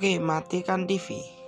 Oke, matikan TV.